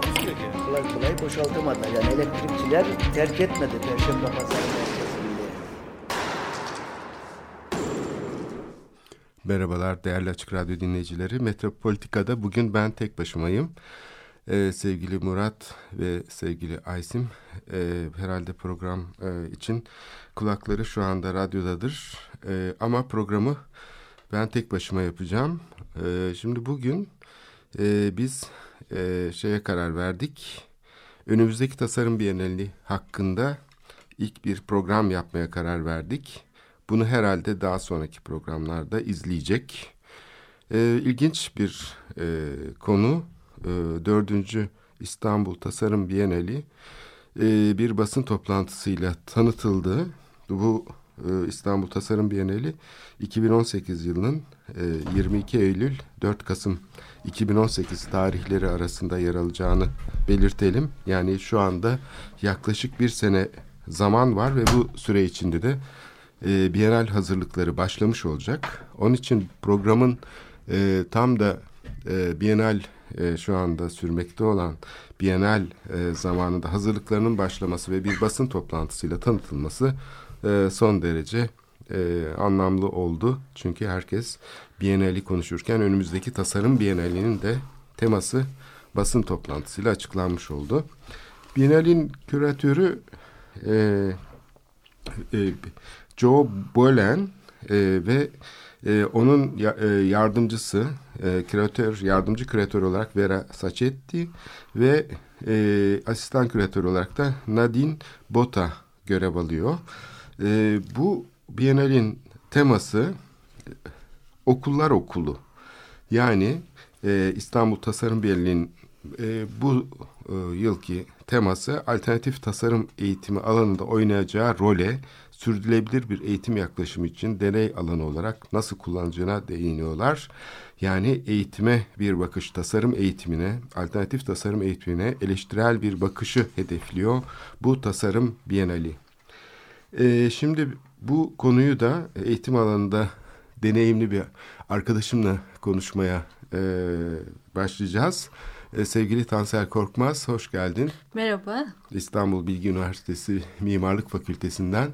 Takusuyor ki. kolay kolay boşaltamadılar. Yani elektrikçiler terk etmedi Perşembe Pazarı merkezinde. Merhabalar değerli Açık Radyo dinleyicileri. Metropolitika'da bugün ben tek başımayım. Ee, sevgili Murat ve sevgili Aysim e, herhalde program e, için kulakları şu anda radyodadır. E, ama programı ben tek başıma yapacağım. E, şimdi bugün e, biz e, şeye karar verdik. Önümüzdeki tasarım bienali hakkında ilk bir program yapmaya karar verdik. Bunu herhalde daha sonraki programlarda izleyecek. E, ilginç bir e, konu. E, dördüncü İstanbul Tasarım Bienali e, bir basın toplantısıyla tanıtıldı. Bu e, İstanbul Tasarım Bienali 2018 yılının e, 22 Eylül 4 Kasım 2018 tarihleri arasında yer alacağını belirtelim. Yani şu anda yaklaşık bir sene zaman var ve bu süre içinde de e, Bienal hazırlıkları başlamış olacak. Onun için programın e, tam da e, Bienal e, şu anda sürmekte olan Bienal e, zamanında hazırlıklarının başlaması ve bir basın toplantısıyla tanıtılması e, son derece e, anlamlı oldu. Çünkü herkes Bienali konuşurken önümüzdeki tasarım Bienali'nin de teması basın toplantısıyla açıklanmış oldu. Bienalin küratörü e, e, Joe Bolen e, ve e, onun ya, e, yardımcısı, e, küratör, yardımcı küratör olarak Vera Sacchetti ve e, asistan küratör olarak da Nadine Bota görev alıyor. E, bu Bienal'in teması okullar okulu. Yani e, İstanbul Tasarım Bienali'nin e, bu e, yılki teması alternatif tasarım eğitimi alanında oynayacağı role sürdürülebilir bir eğitim yaklaşımı için deney alanı olarak nasıl kullanacağına değiniyorlar. Yani eğitime bir bakış, tasarım eğitimine, alternatif tasarım eğitimine eleştirel bir bakışı hedefliyor bu tasarım bienali. Ee, şimdi bu konuyu da eğitim alanında deneyimli bir arkadaşımla konuşmaya e, başlayacağız. E, sevgili Tansel Korkmaz, hoş geldin. Merhaba. İstanbul Bilgi Üniversitesi Mimarlık Fakültesinden.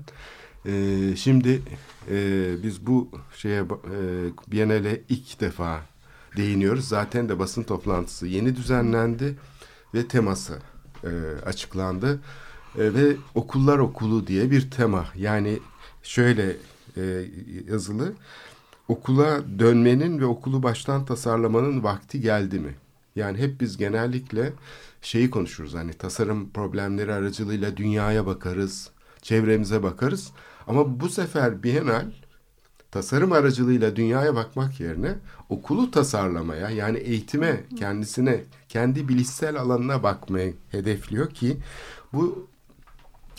E, şimdi e, biz bu şeye e, Biennale ilk defa değiniyoruz. Zaten de basın toplantısı yeni düzenlendi ve teması e, açıklandı. E, ve okullar okulu diye bir tema. Yani şöyle e, yazılı. Okula dönmenin ve okulu baştan tasarlamanın vakti geldi mi? Yani hep biz genellikle şeyi konuşuruz hani tasarım problemleri aracılığıyla dünyaya bakarız, çevremize bakarız. Ama bu sefer Bienal tasarım aracılığıyla dünyaya bakmak yerine okulu tasarlamaya yani eğitime, kendisine, kendi bilişsel alanına bakmayı hedefliyor ki bu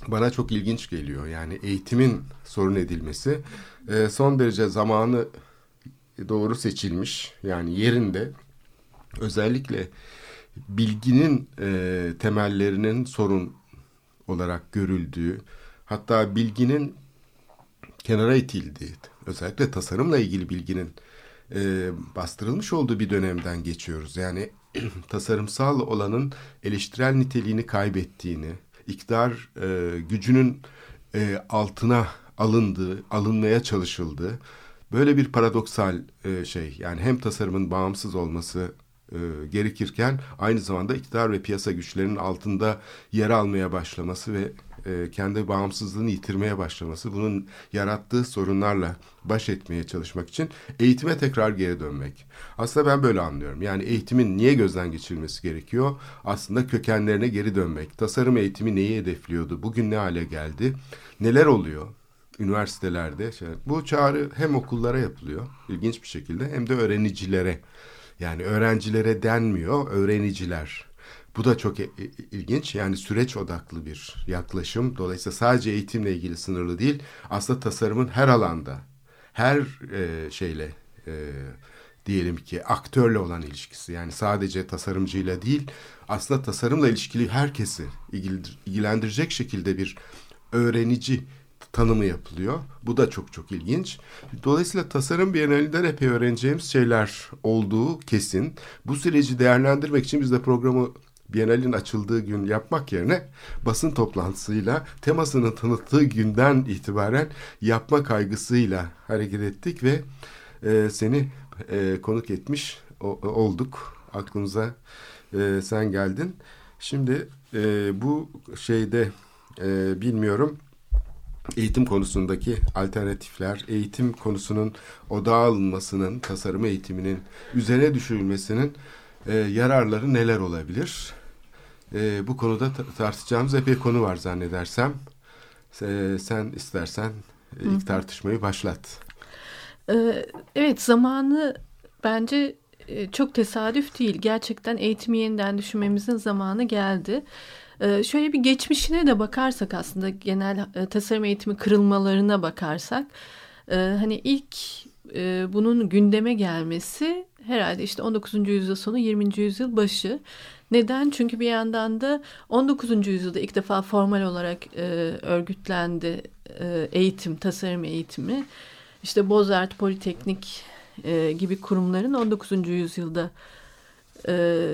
bana çok ilginç geliyor. Yani eğitimin sorun edilmesi e, son derece zamanı doğru seçilmiş yani yerinde özellikle bilginin e, temellerinin sorun olarak görüldüğü, hatta bilginin kenara itildiği, özellikle tasarımla ilgili bilginin e, bastırılmış olduğu bir dönemden geçiyoruz. Yani tasarımsal olanın eleştirel niteliğini kaybettiğini, iktidar e, gücünün e, altına alındığı, alınmaya çalışıldığı, böyle bir paradoksal e, şey. Yani hem tasarımın bağımsız olması e, gerekirken aynı zamanda iktidar ve piyasa güçlerinin altında yer almaya başlaması ve e, kendi bağımsızlığını yitirmeye başlaması, bunun yarattığı sorunlarla baş etmeye çalışmak için eğitime tekrar geri dönmek. Aslında ben böyle anlıyorum. Yani eğitimin niye gözden geçirilmesi gerekiyor? Aslında kökenlerine geri dönmek. Tasarım eğitimi neyi hedefliyordu? Bugün ne hale geldi? Neler oluyor? Üniversitelerde. Şey, bu çağrı hem okullara yapılıyor ilginç bir şekilde hem de öğrenicilere. Yani öğrencilere denmiyor, öğreniciler. Bu da çok ilginç. Yani süreç odaklı bir yaklaşım. Dolayısıyla sadece eğitimle ilgili sınırlı değil. Aslında tasarımın her alanda, her e, şeyle e, diyelim ki aktörle olan ilişkisi. Yani sadece tasarımcıyla değil, aslında tasarımla ilişkili herkesi ilgilendirecek şekilde bir öğrenici tanımı yapılıyor. Bu da çok çok ilginç. Dolayısıyla tasarım bienalinden epey öğreneceğimiz şeyler olduğu kesin. Bu süreci değerlendirmek için biz de programı Bienalin açıldığı gün yapmak yerine basın toplantısıyla temasını tanıttığı günden itibaren yapma kaygısıyla hareket ettik ve e, seni e, konuk etmiş o, olduk. Aklımıza e, sen geldin. Şimdi e, bu şeyde e, bilmiyorum eğitim konusundaki alternatifler, eğitim konusunun odağa alınmasının, tasarım eğitiminin üzerine düşürülmesinin e, yararları neler olabilir? E, bu konuda tartışacağımız epey konu var zannedersem. E, sen istersen e, ilk tartışmayı başlat. E, evet zamanı bence e, çok tesadüf değil. Gerçekten eğitimi yeniden düşünmemizin zamanı geldi. Ee, şöyle bir geçmişine de bakarsak aslında genel e, tasarım eğitimi kırılmalarına bakarsak e, hani ilk bunun gündeme gelmesi herhalde işte 19. yüzyıl sonu 20. yüzyıl başı. Neden? Çünkü bir yandan da 19. yüzyılda ilk defa formal olarak e, örgütlendi e, eğitim, tasarım eğitimi. İşte Bozart, Politeknik e, gibi kurumların 19. yüzyılda e,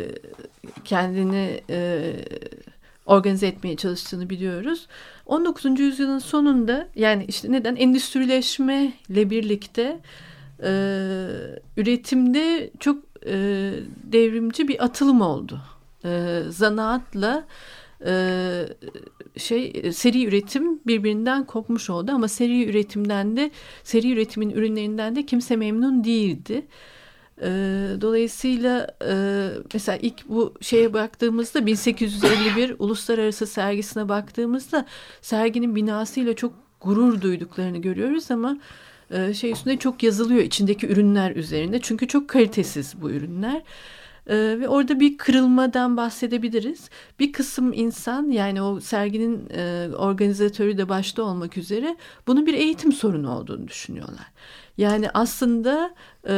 kendini e, organize etmeye çalıştığını biliyoruz. 19. yüzyılın sonunda yani işte neden endüstrileşmeyle birlikte e, üretimde çok e, devrimci bir atılım oldu. E, zanaatla e, şey seri üretim birbirinden kopmuş oldu ama seri üretimden de seri üretimin ürünlerinden de kimse memnun değildi. E, dolayısıyla e, mesela ilk bu şeye baktığımızda 1851 uluslararası sergisine baktığımızda serginin binasıyla çok gurur duyduklarını görüyoruz ama e, şey üstünde çok yazılıyor içindeki ürünler üzerinde çünkü çok kalitesiz bu ürünler. Ee, ve orada bir kırılmadan bahsedebiliriz. Bir kısım insan yani o serginin e, organizatörü de başta olmak üzere bunun bir eğitim sorunu olduğunu düşünüyorlar. Yani aslında e,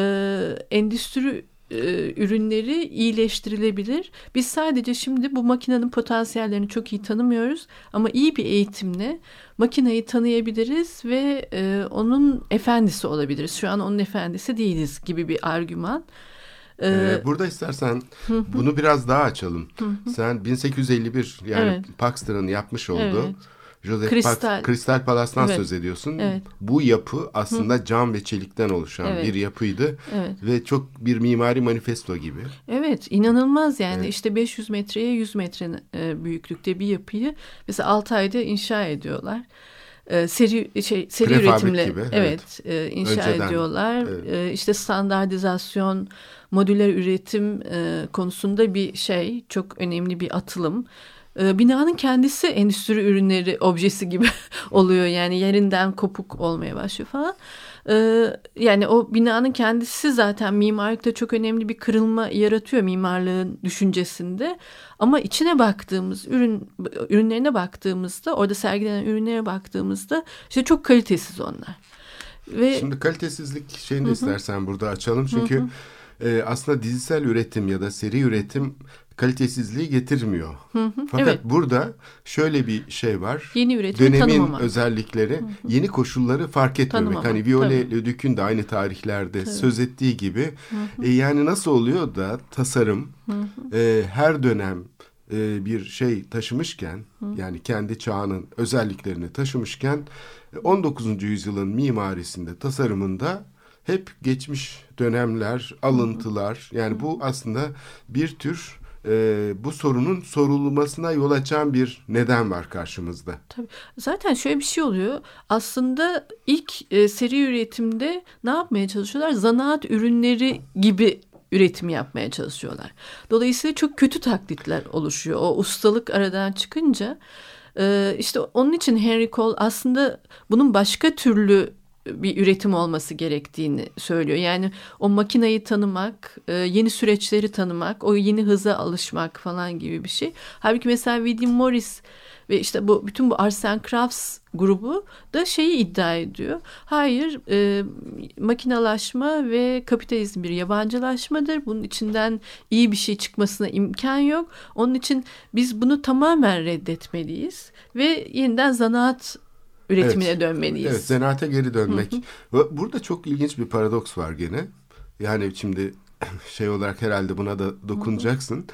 endüstri e, ürünleri iyileştirilebilir. Biz sadece şimdi bu makinenin potansiyellerini çok iyi tanımıyoruz ama iyi bir eğitimle makineyi tanıyabiliriz ve e, onun efendisi olabiliriz. Şu an onun efendisi değiliz gibi bir argüman. Ee, burada istersen bunu biraz daha açalım. Sen 1851 yani evet. Paxton'ın yapmış olduğu evet. Joseph Kristal, Pax, Kristal Palas'tan evet. söz ediyorsun. Evet. Bu yapı aslında Hı. cam ve çelikten oluşan evet. bir yapıydı. Evet. Ve çok bir mimari manifesto gibi. Evet inanılmaz yani evet. işte 500 metreye 100 metre e, büyüklükte bir yapıyı mesela 6 ayda inşa ediyorlar e, seri şey seri Prefabrik üretimle gibi, evet, evet e, inşa Önceden, ediyorlar. Evet. E, işte standartizasyon, modüler üretim e, konusunda bir şey çok önemli bir atılım. E, binanın kendisi endüstri ürünleri objesi gibi oluyor yani yerinden kopuk olmaya başlıyor falan. E, yani o binanın kendisi zaten mimarlıkta çok önemli bir kırılma yaratıyor mimarlığın düşüncesinde. Ama içine baktığımız ürün ürünlerine baktığımızda orada sergilenen ürünlere baktığımızda işte çok kalitesiz onlar. Ve... Şimdi kalitesizlik şeyini de istersen burada açalım çünkü hı hı e, aslında dizisel üretim ya da seri üretim kalitesizliği getirmiyor. Hı hı, Fakat evet. burada şöyle bir şey var. Yeni üretimi Dönemin tanımama. özellikleri, hı hı. yeni koşulları fark etmemek. Tanımama, hani Viole Leduc'un de aynı tarihlerde tabii. söz ettiği gibi. Hı hı. E, yani nasıl oluyor da tasarım hı hı. E, her dönem e, bir şey taşımışken hı. yani kendi çağının özelliklerini taşımışken 19. yüzyılın mimarisinde, tasarımında hep geçmiş dönemler, alıntılar yani bu aslında bir tür e, bu sorunun sorulmasına yol açan bir neden var karşımızda. Tabii. Zaten şöyle bir şey oluyor. Aslında ilk e, seri üretimde ne yapmaya çalışıyorlar? Zanaat ürünleri gibi üretim yapmaya çalışıyorlar. Dolayısıyla çok kötü taklitler oluşuyor. O ustalık aradan çıkınca e, işte onun için Henry Cole aslında bunun başka türlü bir üretim olması gerektiğini söylüyor. Yani o makinayı tanımak, e, yeni süreçleri tanımak, o yeni hıza alışmak falan gibi bir şey. Halbuki mesela William Morris ve işte bu bütün bu Arsen Crafts grubu da şeyi iddia ediyor. Hayır, e, makinalaşma ve kapitalizm bir yabancılaşmadır. Bunun içinden iyi bir şey çıkmasına imkan yok. Onun için biz bunu tamamen reddetmeliyiz ve yeniden zanaat üretimine Evet. dönmeliyiz. Evet, zanaate geri dönmek. Burada çok ilginç bir paradoks var gene. Yani şimdi şey olarak herhalde buna da dokunacaksın.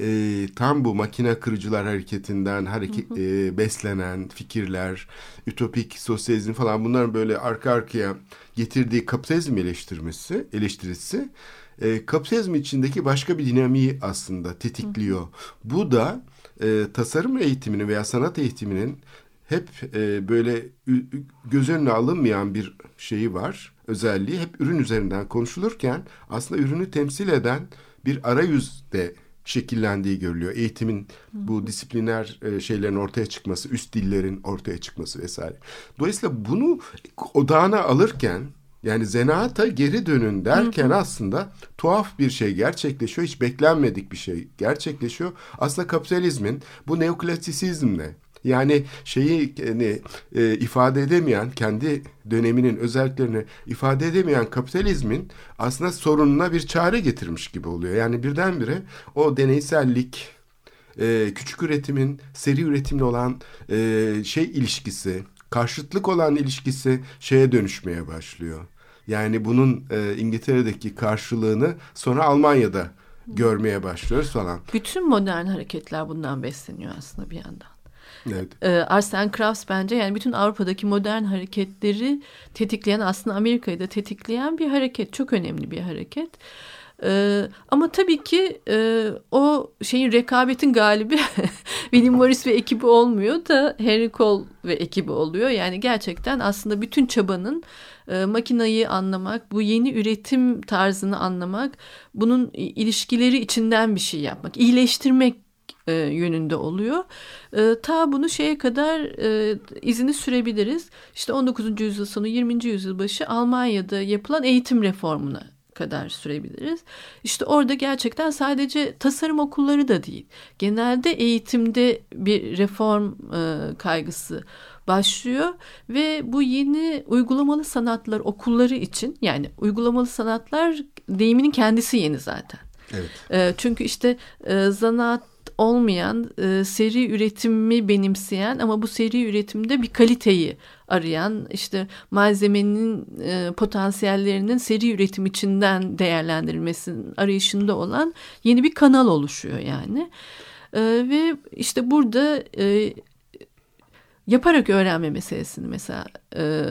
Ee, tam bu makine kırıcılar hareketinden hareket e, beslenen fikirler, ütopik sosyalizm falan bunların böyle arka arkaya getirdiği kapitalizm eleştirmesi, eleştirisi e, kapitalizm içindeki başka bir dinamiği aslında tetikliyor. Bu da e, tasarım eğitiminin veya sanat eğitiminin hep e, böyle göz önüne alınmayan bir şeyi var, özelliği. Hep ürün üzerinden konuşulurken aslında ürünü temsil eden bir arayüzde şekillendiği görülüyor. Eğitimin bu disipliner e, şeylerin ortaya çıkması, üst dillerin ortaya çıkması vesaire. Dolayısıyla bunu odağına alırken yani zanaata geri dönün derken aslında tuhaf bir şey gerçekleşiyor. Hiç beklenmedik bir şey gerçekleşiyor. Aslında kapitalizmin bu neoklasisizmle yani şeyi hani, e, ifade edemeyen, kendi döneminin özelliklerini ifade edemeyen kapitalizmin aslında sorununa bir çare getirmiş gibi oluyor. Yani birdenbire o deneysellik, e, küçük üretimin seri üretimle olan e, şey ilişkisi, karşıtlık olan ilişkisi şeye dönüşmeye başlıyor. Yani bunun e, İngiltere'deki karşılığını sonra Almanya'da görmeye başlıyoruz falan. Bütün modern hareketler bundan besleniyor aslında bir yandan. Evet. Ee, Arsen Crafts bence yani bütün Avrupa'daki modern hareketleri tetikleyen aslında Amerika'yı da tetikleyen bir hareket. Çok önemli bir hareket. Ee, ama tabii ki e, o şeyin rekabetin galibi William Morris ve ekibi olmuyor da Henry Cole ve ekibi oluyor. Yani gerçekten aslında bütün çabanın e, makinayı anlamak, bu yeni üretim tarzını anlamak, bunun ilişkileri içinden bir şey yapmak, iyileştirmek e, yönünde oluyor. E, ta bunu şeye kadar e, izini sürebiliriz. İşte 19. yüzyıl sonu 20. yüzyıl başı Almanya'da yapılan eğitim reformuna kadar sürebiliriz. İşte orada gerçekten sadece tasarım okulları da değil. Genelde eğitimde bir reform e, kaygısı başlıyor ve bu yeni uygulamalı sanatlar okulları için yani uygulamalı sanatlar deyiminin kendisi yeni zaten. Evet. E, çünkü işte e, zanaat olmayan e, seri üretimi benimseyen ama bu seri üretimde bir kaliteyi arayan işte malzemenin e, potansiyellerinin seri üretim içinden değerlendirilmesinin arayışında olan yeni bir kanal oluşuyor yani. E, ve işte burada e, yaparak öğrenme meselesini mesela e,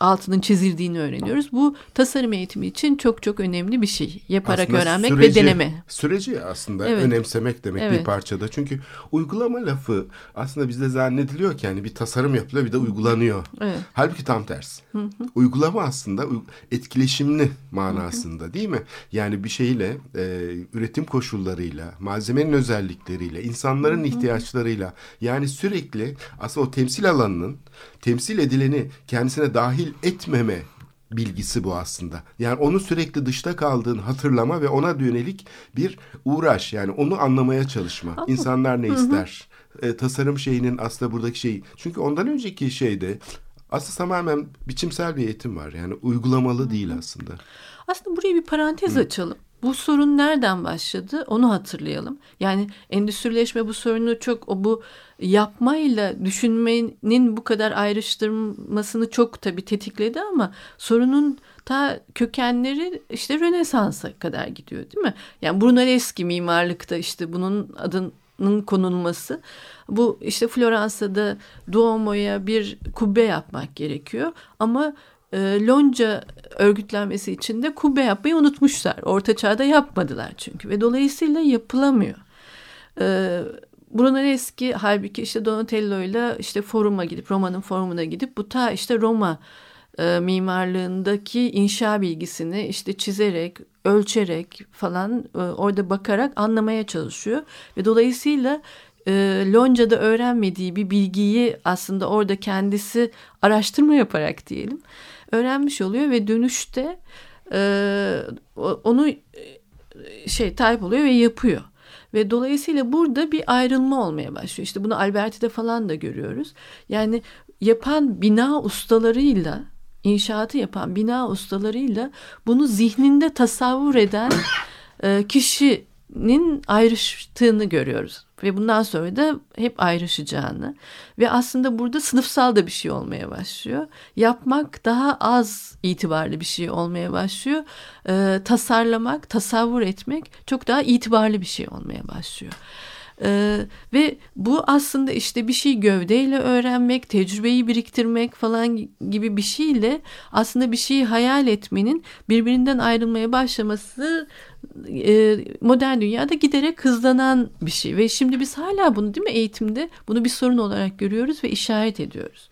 altının çizildiğini öğreniyoruz. Bu tasarım eğitimi için çok çok önemli bir şey. Yaparak Aslında öğrenmek süreci- ve deneme. Süreci aslında Evet. önemsemek demek bir Evet. parçada. Çünkü uygulama lafı aslında bizde zannediliyor ki yani bir tasarım yapılıyor bir de uygulanıyor. Evet. Halbuki tam tersi. Uygulama aslında etkileşimli manasında değil mi? Yani bir şeyle e, üretim koşullarıyla, malzemenin özellikleriyle, insanların ihtiyaçlarıyla yani sürekli aslında o temsil alanının temsil edileni kendisine dahil etmeme bilgisi bu aslında. Yani onu sürekli dışta kaldığını hatırlama ve ona yönelik bir uğraş. Yani onu anlamaya çalışma. İnsanlar ne ister? E, tasarım şeyinin aslında buradaki şeyi. Çünkü ondan önceki şeyde aslında tamamen biçimsel bir eğitim var. Yani uygulamalı değil aslında. Aslında buraya bir parantez açalım. Bu sorun nereden başladı onu hatırlayalım. Yani endüstrileşme bu sorunu çok o bu yapmayla düşünmenin bu kadar ayrıştırmasını çok tabii tetikledi ama sorunun ta kökenleri işte Rönesans'a kadar gidiyor değil mi? Yani Brunelleschi mimarlıkta işte bunun adının konulması. Bu işte Floransa'da Duomo'ya bir kubbe yapmak gerekiyor ama e, Lonca örgütlenmesi için de kubbe yapmayı unutmuşlar. Orta çağda yapmadılar çünkü ve dolayısıyla yapılamıyor. E, Brunelleschi halbuki işte Donatello ile işte foruma gidip Roma'nın forumuna gidip bu ta işte Roma e, mimarlığındaki inşa bilgisini işte çizerek, ölçerek falan e, orada bakarak anlamaya çalışıyor ve dolayısıyla e, Lonca'da öğrenmediği bir bilgiyi aslında orada kendisi araştırma yaparak diyelim öğrenmiş oluyor ve dönüşte e, onu e, şey type oluyor ve yapıyor. Ve dolayısıyla burada bir ayrılma olmaya başlıyor. İşte bunu Alberti'de falan da görüyoruz. Yani yapan bina ustalarıyla inşaatı yapan bina ustalarıyla bunu zihninde tasavvur eden e, kişinin ayrıştığını görüyoruz. Ve bundan sonra da hep ayrışacağını ve aslında burada sınıfsal da bir şey olmaya başlıyor. Yapmak daha az itibarlı bir şey olmaya başlıyor. E, tasarlamak, tasavvur etmek çok daha itibarlı bir şey olmaya başlıyor. Ee, ve bu aslında işte bir şey gövdeyle öğrenmek, tecrübeyi biriktirmek falan gibi bir şeyle aslında bir şeyi hayal etmenin birbirinden ayrılmaya başlaması e, modern dünyada giderek hızlanan bir şey. Ve şimdi biz hala bunu değil mi eğitimde bunu bir sorun olarak görüyoruz ve işaret ediyoruz.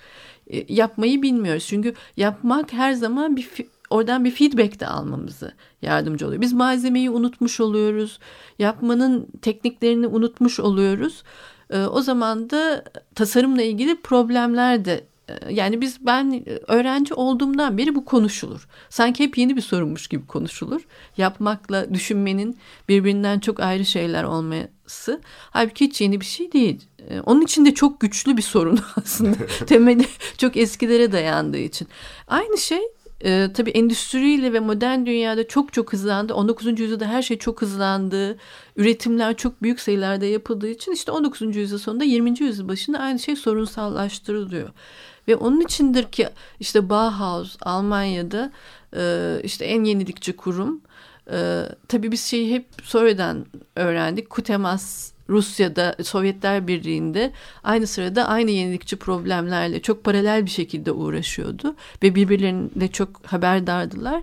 E, yapmayı bilmiyoruz çünkü yapmak her zaman bir oradan bir feedback de almamızı yardımcı oluyor. Biz malzemeyi unutmuş oluyoruz. Yapmanın tekniklerini unutmuş oluyoruz. E, o zaman da tasarımla ilgili problemler de e, yani biz ben öğrenci olduğumdan beri bu konuşulur. Sanki hep yeni bir sorunmuş gibi konuşulur. Yapmakla düşünmenin birbirinden çok ayrı şeyler olması. Halbuki hiç yeni bir şey değil. E, onun için de çok güçlü bir sorun aslında. Temeli çok eskilere dayandığı için. Aynı şey e, tabii endüstriyle ve modern dünyada çok çok hızlandı. 19. yüzyılda her şey çok hızlandı. Üretimler çok büyük sayılarda yapıldığı için işte 19. yüzyıl sonunda 20. yüzyıl başında aynı şey sorunsallaştırılıyor. Ve onun içindir ki işte Bauhaus Almanya'da e, işte en yenilikçi kurum. E, tabii biz şeyi hep sonradan öğrendik. Kutemas Rusya'da Sovyetler Birliği'nde aynı sırada aynı yenilikçi problemlerle çok paralel bir şekilde uğraşıyordu ve birbirlerinde çok haberdardılar.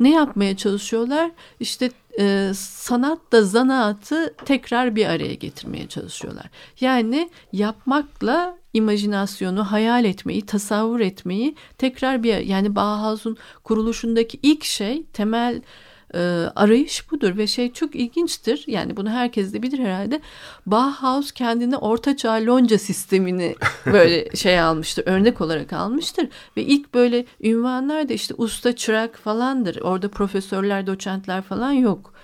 Ne yapmaya çalışıyorlar? İşte e, sanatla zanaatı tekrar bir araya getirmeye çalışıyorlar. Yani yapmakla imajinasyonu, hayal etmeyi, tasavvur etmeyi tekrar bir yani Bauhaus'un kuruluşundaki ilk şey temel e, arayış budur ve şey çok ilginçtir. Yani bunu herkes de bilir herhalde. Bauhaus kendine ortaçağ lonca sistemini böyle şey almıştır, örnek olarak almıştır. Ve ilk böyle ünvanlar da işte usta çırak falandır. Orada profesörler, doçentler falan yok.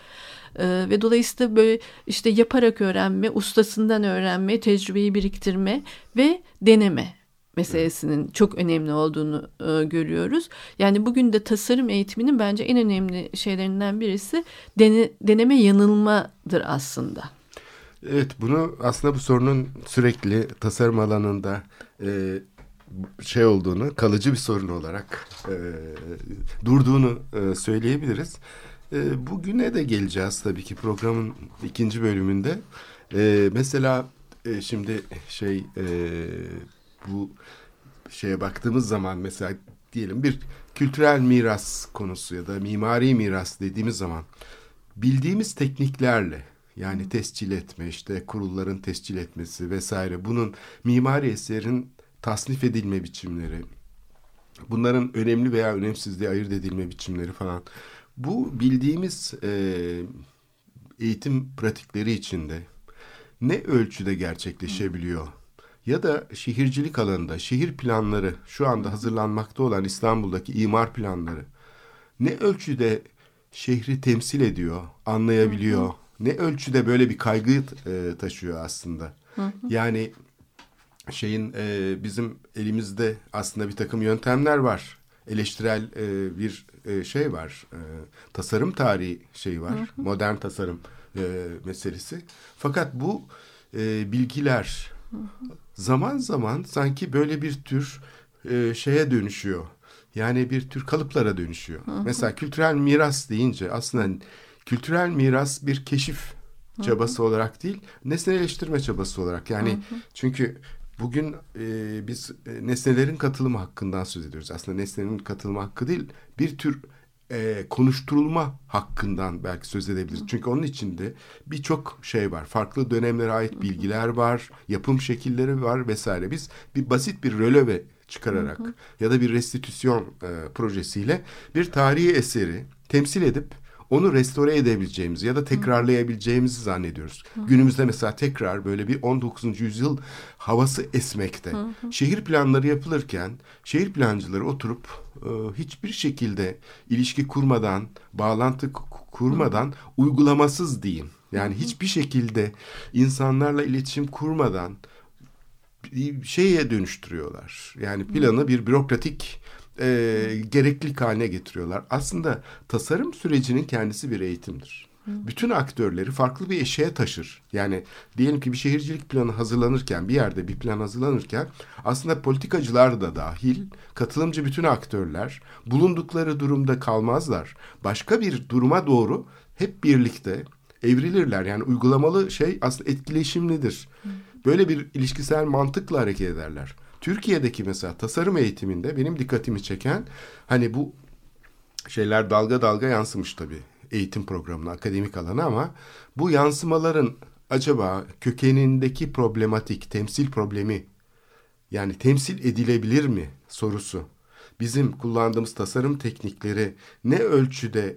Ee, ve dolayısıyla böyle işte yaparak öğrenme, ustasından öğrenme, tecrübeyi biriktirme ve deneme meselesinin çok önemli olduğunu e, görüyoruz. Yani bugün de tasarım eğitiminin bence en önemli şeylerinden birisi dene, deneme yanılmadır aslında. Evet bunu aslında bu sorunun sürekli tasarım alanında e, şey olduğunu kalıcı bir sorun olarak e, durduğunu e, söyleyebiliriz. E, bugüne de geleceğiz tabii ki programın ikinci bölümünde. E, mesela e, şimdi şey e, bu şeye baktığımız zaman mesela diyelim bir kültürel miras konusu ya da mimari miras dediğimiz zaman bildiğimiz tekniklerle yani tescil etme işte kurulların tescil etmesi vesaire bunun mimari eserin tasnif edilme biçimleri bunların önemli veya önemsiz diye ayırt edilme biçimleri falan bu bildiğimiz e, eğitim pratikleri içinde ne ölçüde gerçekleşebiliyor? Ya da şehircilik alanında şehir planları şu anda hazırlanmakta olan İstanbul'daki imar planları ne ölçüde şehri temsil ediyor, anlayabiliyor, hı hı. ne ölçüde böyle bir kaygı e, taşıyor aslında. Hı hı. Yani şeyin e, bizim elimizde aslında bir takım yöntemler var. Eleştirel e, bir e, şey var. E, tasarım tarihi şey var. Hı hı. Modern tasarım e, meselesi. Fakat bu e, bilgiler hı hı zaman zaman sanki böyle bir tür e, şeye dönüşüyor. Yani bir tür kalıplara dönüşüyor. Hı hı. Mesela kültürel miras deyince aslında kültürel miras bir keşif çabası hı hı. olarak değil, nesneleştirme çabası olarak. Yani hı hı. çünkü bugün e, biz e, nesnelerin katılımı hakkından söz ediyoruz. Aslında nesnenin katılımı hakkı değil, bir tür e, konuşturulma hakkından belki söz edebiliriz. Çünkü onun içinde birçok şey var. Farklı dönemlere ait bilgiler var, yapım şekilleri var vesaire. Biz bir basit bir röleve çıkararak ya da bir restitüsyon e, projesiyle bir tarihi eseri temsil edip onu restore edebileceğimizi ya da tekrarlayabileceğimizi zannediyoruz. Günümüzde mesela tekrar böyle bir 19. yüzyıl havası esmekte. Şehir planları yapılırken şehir plancıları oturup e, hiçbir şekilde ilişki kurmadan, bağlantı kurmadan, uygulamasız diyeyim. Yani hiçbir şekilde insanlarla iletişim kurmadan şeye dönüştürüyorlar. Yani planı bir bürokratik e, gereklilik haline getiriyorlar. Aslında tasarım sürecinin kendisi bir eğitimdir. Bütün aktörleri farklı bir eşeğe taşır. Yani diyelim ki bir şehircilik planı hazırlanırken, bir yerde bir plan hazırlanırken aslında politikacılar da dahil, katılımcı bütün aktörler bulundukları durumda kalmazlar. Başka bir duruma doğru hep birlikte evrilirler. Yani uygulamalı şey aslında etkileşimlidir. Böyle bir ilişkisel mantıkla hareket ederler. Türkiye'deki mesela tasarım eğitiminde benim dikkatimi çeken hani bu şeyler dalga dalga yansımış tabii eğitim programına, akademik alana ama bu yansımaların acaba kökenindeki problematik, temsil problemi yani temsil edilebilir mi sorusu bizim kullandığımız tasarım teknikleri ne ölçüde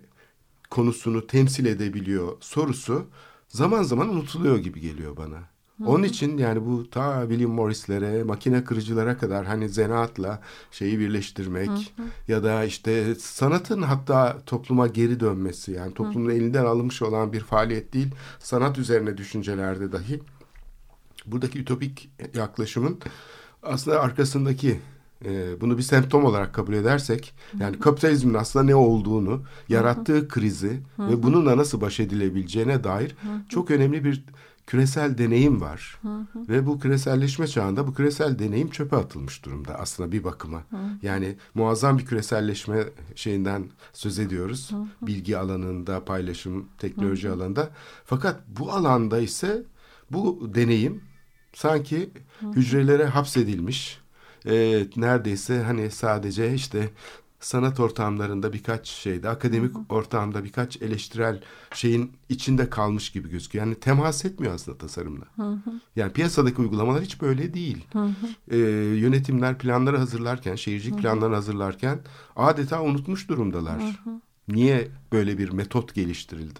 konusunu temsil edebiliyor sorusu zaman zaman unutuluyor gibi geliyor bana. Onun için yani bu ta William Morris'lere, makine kırıcılara kadar hani zanaatla şeyi birleştirmek hı hı. ya da işte sanatın hatta topluma geri dönmesi yani toplumun hı. elinden alınmış olan bir faaliyet değil, sanat üzerine düşüncelerde dahi buradaki ütopik yaklaşımın aslında arkasındaki e, bunu bir semptom olarak kabul edersek yani kapitalizmin aslında ne olduğunu, yarattığı krizi ve bununla nasıl baş edilebileceğine dair çok önemli bir küresel deneyim var. Hı hı. Ve bu küreselleşme çağında bu küresel deneyim çöpe atılmış durumda aslında bir bakıma. Hı. Yani muazzam bir küreselleşme şeyinden söz ediyoruz. Hı hı. Bilgi alanında, paylaşım, teknoloji hı hı. alanında. Fakat bu alanda ise bu deneyim sanki hı hı. hücrelere hapsedilmiş. E, neredeyse hani sadece işte sanat ortamlarında birkaç şeyde, akademik hı hı. ortamda birkaç eleştirel şeyin içinde kalmış gibi gözüküyor. Yani temas etmiyor aslında tasarımla. Hı hı. Yani piyasadaki uygulamalar hiç böyle değil. Hı hı. Ee, yönetimler planları hazırlarken, şehircilik planlarını hazırlarken adeta unutmuş durumdalar. Hı hı. Niye böyle bir metot geliştirildi?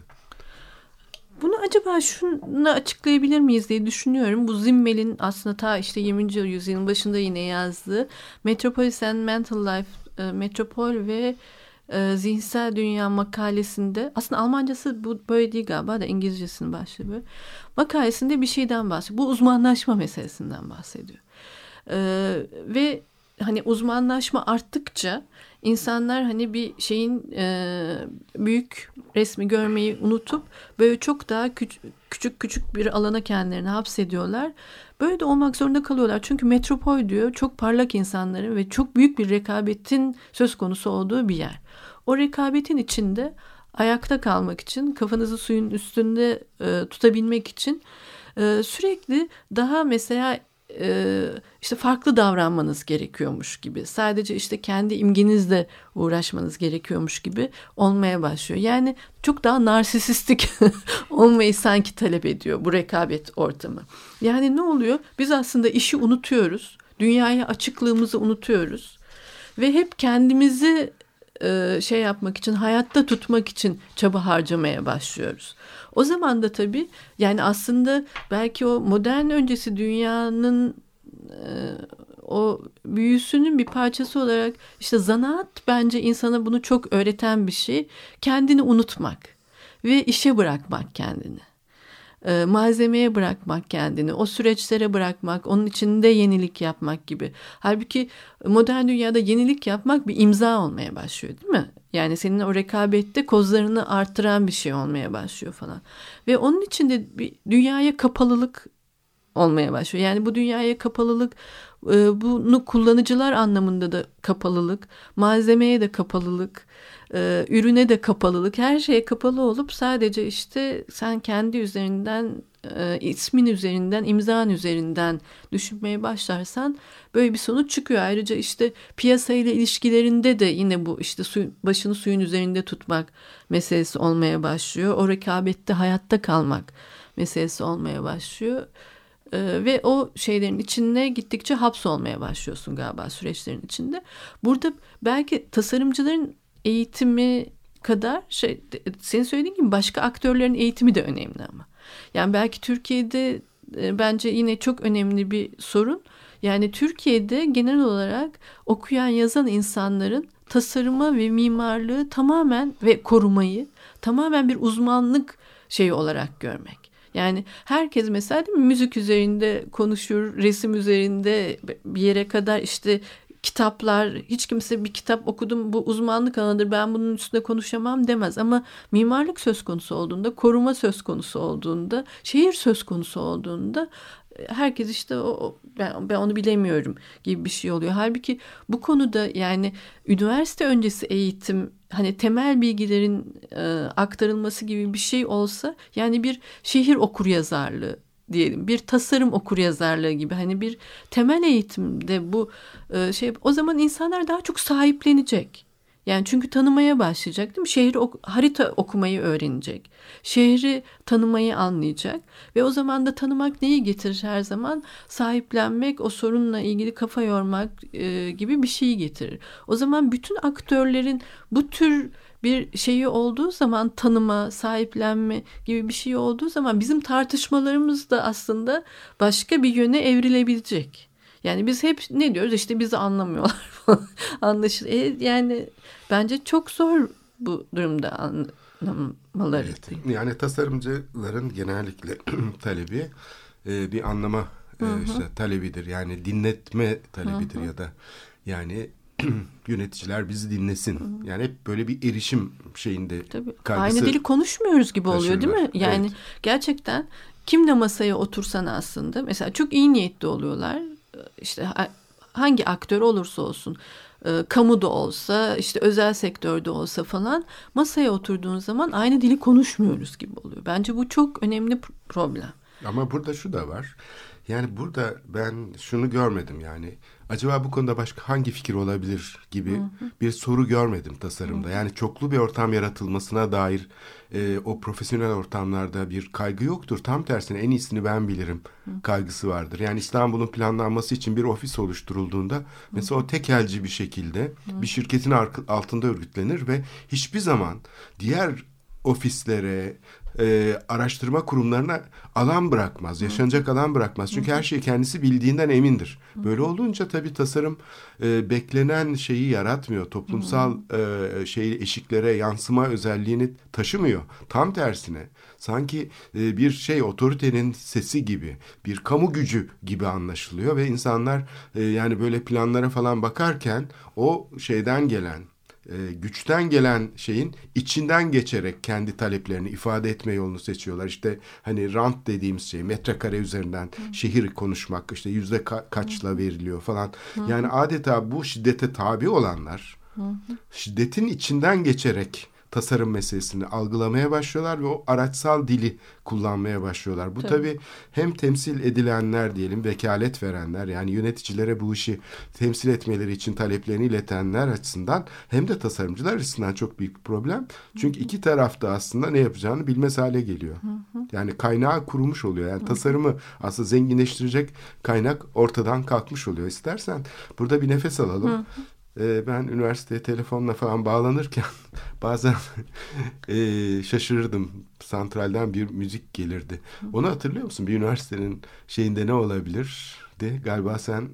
Bunu acaba şunu açıklayabilir miyiz diye düşünüyorum. Bu Zimmel'in aslında ta işte 20. yüzyılın başında yine yazdığı Metropolis and Mental Life e, Metropol ve e, Zihinsel Dünya makalesinde aslında Almancası bu böyle değil galiba da İngilizcesinin başlığı. Makalesinde bir şeyden bahsediyor. Bu uzmanlaşma meselesinden bahsediyor. E, ve hani uzmanlaşma arttıkça insanlar hani bir şeyin e, büyük resmi görmeyi unutup böyle çok daha küçük küçük küçük bir alana kendilerini hapsediyorlar. Böyle de olmak zorunda kalıyorlar. Çünkü metropol diyor çok parlak insanların ve çok büyük bir rekabetin söz konusu olduğu bir yer. O rekabetin içinde ayakta kalmak için, kafanızı suyun üstünde e, tutabilmek için e, sürekli daha mesela e, işte farklı davranmanız gerekiyormuş gibi. Sadece işte kendi imgenizle uğraşmanız gerekiyormuş gibi olmaya başlıyor. Yani çok daha narsisistik olmayı sanki talep ediyor bu rekabet ortamı. Yani ne oluyor? Biz aslında işi unutuyoruz. Dünyaya açıklığımızı unutuyoruz. Ve hep kendimizi e, şey yapmak için, hayatta tutmak için çaba harcamaya başlıyoruz. O zaman da tabii yani aslında belki o modern öncesi dünyanın e, o büyüsünün bir parçası olarak işte zanaat bence insana bunu çok öğreten bir şey. Kendini unutmak ve işe bırakmak kendini. E, malzemeye bırakmak kendini, o süreçlere bırakmak, onun içinde yenilik yapmak gibi. Halbuki modern dünyada yenilik yapmak bir imza olmaya başlıyor değil mi? Yani senin o rekabette kozlarını arttıran bir şey olmaya başlıyor falan. Ve onun içinde bir dünyaya kapalılık olmaya başlıyor. Yani bu dünyaya kapalılık e, bunu kullanıcılar anlamında da kapalılık, malzemeye de kapalılık, e, ürüne de kapalılık, her şeye kapalı olup sadece işte sen kendi üzerinden e, ismin üzerinden, imzan üzerinden düşünmeye başlarsan böyle bir sonuç çıkıyor. Ayrıca işte piyasayla ilişkilerinde de yine bu işte su, başını suyun üzerinde tutmak meselesi olmaya başlıyor. O rekabette hayatta kalmak meselesi olmaya başlıyor. Ee, ve o şeylerin içinde gittikçe hapsolmaya başlıyorsun galiba süreçlerin içinde. Burada belki tasarımcıların eğitimi kadar şey senin söylediğin gibi başka aktörlerin eğitimi de önemli ama. Yani belki Türkiye'de e, bence yine çok önemli bir sorun. Yani Türkiye'de genel olarak okuyan yazan insanların tasarıma ve mimarlığı tamamen ve korumayı tamamen bir uzmanlık şeyi olarak görmek. Yani herkes mesela değil mi müzik üzerinde konuşur, resim üzerinde bir yere kadar işte kitaplar hiç kimse bir kitap okudum bu uzmanlık alanıdır ben bunun üstünde konuşamam demez. Ama mimarlık söz konusu olduğunda koruma söz konusu olduğunda şehir söz konusu olduğunda herkes işte o ben, ben onu bilemiyorum gibi bir şey oluyor. Halbuki bu konuda yani üniversite öncesi eğitim hani temel bilgilerin e, aktarılması gibi bir şey olsa yani bir şehir okur yazarlığı diyelim bir tasarım okur yazarlığı gibi hani bir temel eğitimde bu e, şey o zaman insanlar daha çok sahiplenecek. Yani çünkü tanımaya başlayacak değil mi? Şehri ok harita okumayı öğrenecek. Şehri tanımayı anlayacak ve o zaman da tanımak neyi getirir her zaman? Sahiplenmek, o sorunla ilgili kafa yormak e, gibi bir şeyi getirir. O zaman bütün aktörlerin bu tür bir şeyi olduğu zaman tanıma, sahiplenme gibi bir şey olduğu zaman bizim tartışmalarımız da aslında başka bir yöne evrilebilecek. Yani biz hep ne diyoruz işte bizi anlamıyorlar Anlaşıl. E, yani bence çok zor bu durumda anlamaları. Evet. Yani tasarımcıların genellikle talebi e, bir anlama e, işte talebidir. Yani dinletme talebidir Hı-hı. ya da yani yöneticiler bizi dinlesin. Hı. Yani hep böyle bir erişim şeyinde Tabii. Aynı dili konuşmuyoruz gibi oluyor değil mi? Yani evet. gerçekten kimle masaya otursan aslında mesela çok iyi niyetli oluyorlar. İşte hangi aktör olursa olsun e, kamuda olsa işte özel sektörde olsa falan masaya oturduğun zaman aynı dili konuşmuyoruz gibi oluyor. Bence bu çok önemli problem. Ama burada şu da var. Yani burada ben şunu görmedim yani acaba bu konuda başka hangi fikir olabilir gibi hı hı. bir soru görmedim tasarımda. Hı. Yani çoklu bir ortam yaratılmasına dair e, o profesyonel ortamlarda bir kaygı yoktur. Tam tersine en iyisini ben bilirim hı. kaygısı vardır. Yani İstanbul'un planlanması için bir ofis oluşturulduğunda hı. mesela o tekelci bir şekilde hı. bir şirketin altında örgütlenir ve hiçbir zaman diğer ofislere, e, araştırma kurumlarına alan bırakmaz, yaşanacak alan bırakmaz. Çünkü her şeyi kendisi bildiğinden emindir. Böyle olunca tabii tasarım e, beklenen şeyi yaratmıyor. Toplumsal e, şeyi eşiklere yansıma özelliğini taşımıyor. Tam tersine sanki e, bir şey otoritenin sesi gibi, bir kamu gücü gibi anlaşılıyor ve insanlar e, yani böyle planlara falan bakarken o şeyden gelen e, güçten gelen şeyin içinden geçerek kendi taleplerini ifade etme yolunu seçiyorlar. İşte hani rant dediğimiz şey metrekare üzerinden Hı. şehir konuşmak işte yüzde ka- kaçla veriliyor falan. Hı. Yani adeta bu şiddete tabi olanlar Hı. şiddetin içinden geçerek tasarım meselesini algılamaya başlıyorlar ve o araçsal dili kullanmaya başlıyorlar. Bu tabii, tabii hem temsil edilenler diyelim vekalet verenler yani yöneticilere bu işi temsil etmeleri için taleplerini iletenler açısından hem de tasarımcılar açısından çok büyük bir problem. Çünkü iki tarafta aslında ne yapacağını bilmez hale geliyor. Yani kaynağı kurumuş oluyor. Yani tasarımı aslında zenginleştirecek kaynak ortadan kalkmış oluyor. İstersen burada bir nefes alalım e, ben üniversiteye telefonla falan bağlanırken bazen e, şaşırırdım. Santralden bir müzik gelirdi. Onu hatırlıyor musun? Bir üniversitenin şeyinde ne olabilir? De galiba sen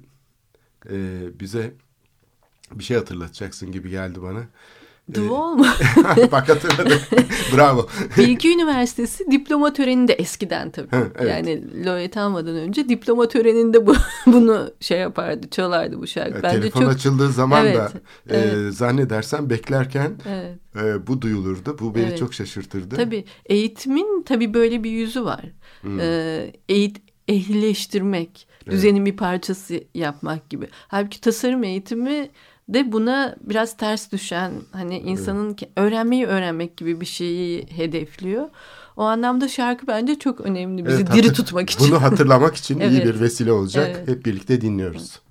e, bize bir şey hatırlatacaksın gibi geldi bana. Duval mu? Bak hatırladım. Bravo. Bilgi Üniversitesi diploma töreni de eskiden tabii. Ha, evet. Yani laureat almadan önce diploma töreninde bu bunu şey yapardı, çalardı bu şarkı. Evet, Bence telefon çok... açıldığı zaman evet, da evet. E, zannedersen beklerken evet. e, bu duyulurdu. Bu beni evet. çok şaşırtırdı. Tabii eğitimin tabii böyle bir yüzü var. Hmm. E, eğit ehlileştirmek, düzenin bir parçası yapmak gibi. Halbuki tasarım eğitimi de buna biraz ters düşen hani insanın öğrenmeyi öğrenmek gibi bir şeyi hedefliyor. O anlamda şarkı bence çok önemli bizi evet, diri tutmak için. Bunu hatırlamak için evet. iyi bir vesile olacak. Evet. Hep birlikte dinliyoruz. Evet.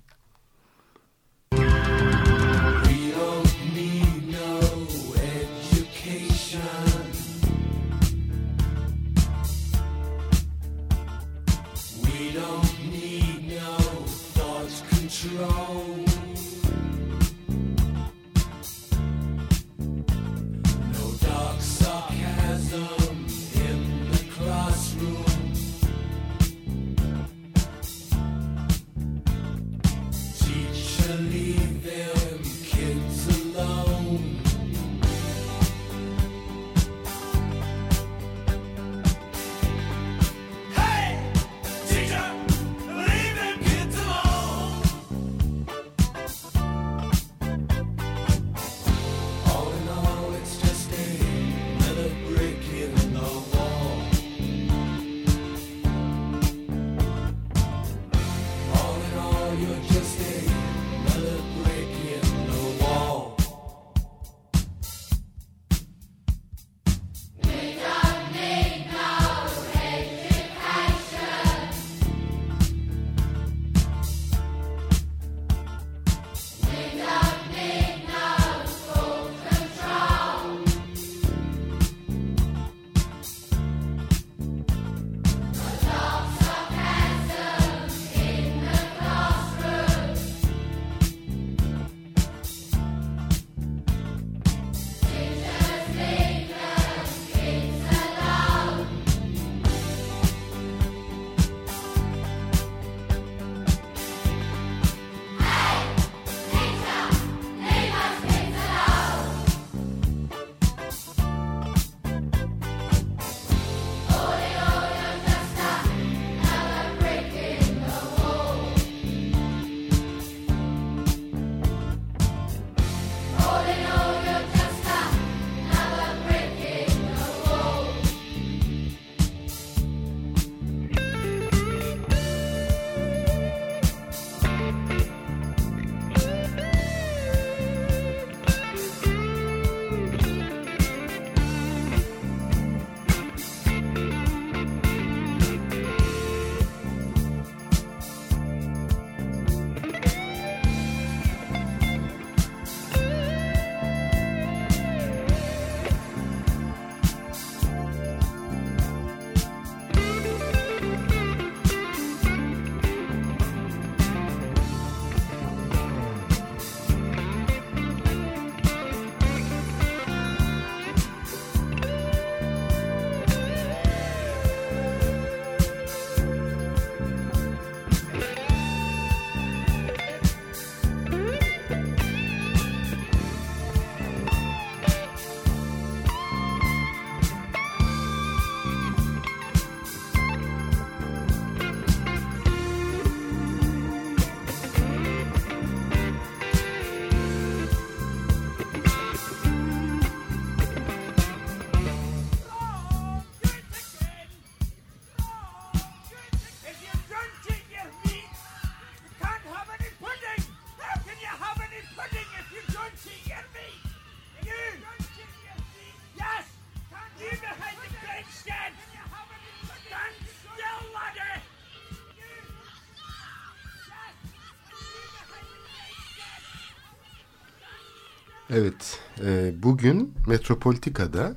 Evet, e, bugün Metropolitika'da